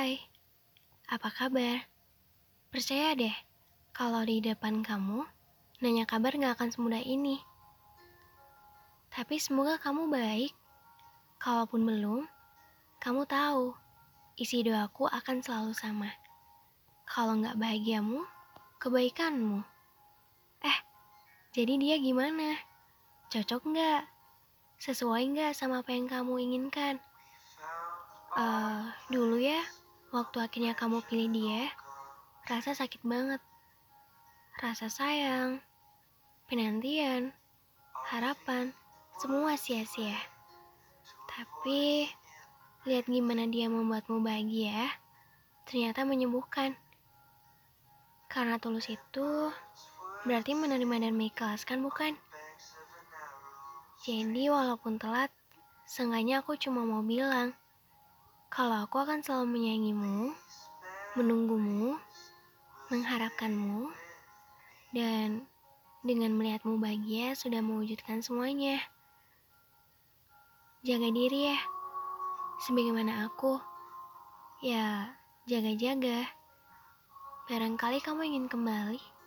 Hai, apa kabar? Percaya deh, kalau di depan kamu, nanya kabar gak akan semudah ini. Tapi semoga kamu baik. Kalaupun belum, kamu tahu, isi doaku akan selalu sama. Kalau nggak bahagiamu, kebaikanmu. Eh, jadi dia gimana? Cocok nggak? Sesuai nggak sama apa yang kamu inginkan? Uh, dulu ya, waktu akhirnya kamu pilih dia, rasa sakit banget. Rasa sayang, penantian, harapan, semua sia-sia. Tapi, lihat gimana dia membuatmu bahagia, ternyata menyembuhkan. Karena tulus itu berarti menerima dan mengikhlaskan, bukan? Jadi, walaupun telat, seenggaknya aku cuma mau bilang, kalau aku akan selalu menyayangimu, menunggumu, mengharapkanmu, dan dengan melihatmu bahagia sudah mewujudkan semuanya. Jaga diri ya, sebagaimana aku. Ya, jaga-jaga. Barangkali kamu ingin kembali.